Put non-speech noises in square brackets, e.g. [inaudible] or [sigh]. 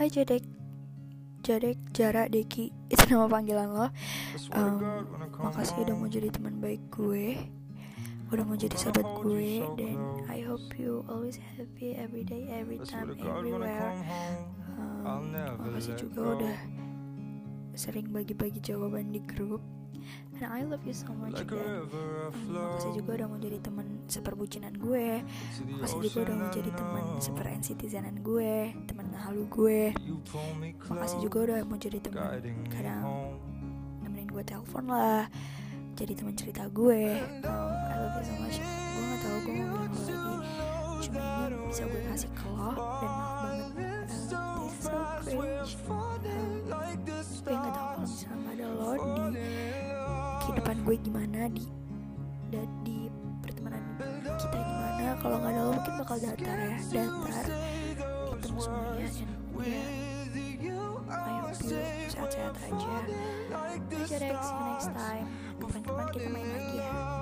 Hai Jadek. Jadek, Jara, Deki. [laughs] Itu nama panggilan lo. Um, Makasih udah mau jadi teman baik gue. Udah mau jadi sahabat gue. Dan I hope you always happy every day, every time, everywhere. Um, Makasih juga udah sering bagi-bagi jawaban di grup And I love you so much dan um, makasih juga udah mau jadi teman seperbucinan gue. Makasih juga udah mau jadi teman seper citizenan gue Teman halu gue. Makasih juga udah mau jadi teman kadang nemenin gue telepon lah Jadi teman cerita gue. Um, I love you so much. Gue gak tau gue mau bilang apa lagi. Cuma ini bisa gue kasih ke lo Dan maaf banget. um, gue gimana di dan di pertemanan kita gimana. Kalau nggak ada lo mungkin bakal datar ya datar. Hitam semuanya and ya I hope you sehat-sehat aja see you next time. Kapan-kapan kita main lagi ya